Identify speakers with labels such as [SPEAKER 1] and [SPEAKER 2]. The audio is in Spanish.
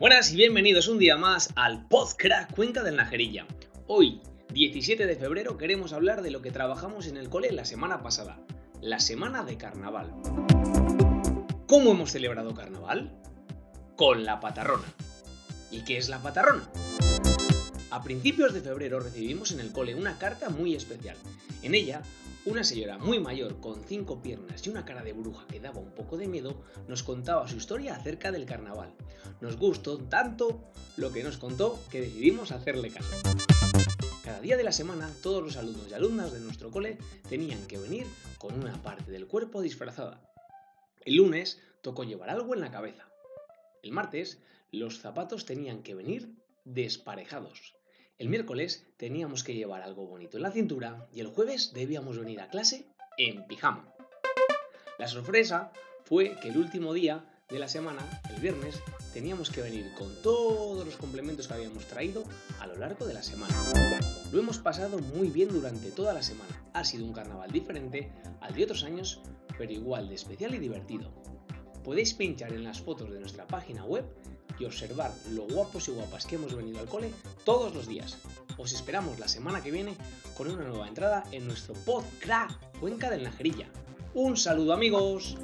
[SPEAKER 1] Buenas y bienvenidos un día más al Podcrack Cuenca del Najerilla. Hoy, 17 de febrero, queremos hablar de lo que trabajamos en el cole la semana pasada, la semana de carnaval. ¿Cómo hemos celebrado carnaval? Con la patarrona. ¿Y qué es la patarrona? A principios de febrero recibimos en el cole una carta muy especial. En ella una señora muy mayor, con cinco piernas y una cara de bruja que daba un poco de miedo, nos contaba su historia acerca del carnaval. Nos gustó tanto lo que nos contó que decidimos hacerle caso. Cada día de la semana, todos los alumnos y alumnas de nuestro cole tenían que venir con una parte del cuerpo disfrazada. El lunes tocó llevar algo en la cabeza. El martes, los zapatos tenían que venir desparejados. El miércoles teníamos que llevar algo bonito en la cintura y el jueves debíamos venir a clase en pijama. La sorpresa fue que el último día de la semana, el viernes, teníamos que venir con todos los complementos que habíamos traído a lo largo de la semana. Lo hemos pasado muy bien durante toda la semana. Ha sido un carnaval diferente al de otros años, pero igual de especial y divertido. Podéis pinchar en las fotos de nuestra página web y observar lo guapos y guapas que hemos venido al cole todos los días. Os esperamos la semana que viene con una nueva entrada en nuestro podcast Cuenca del Najerilla. Un saludo amigos.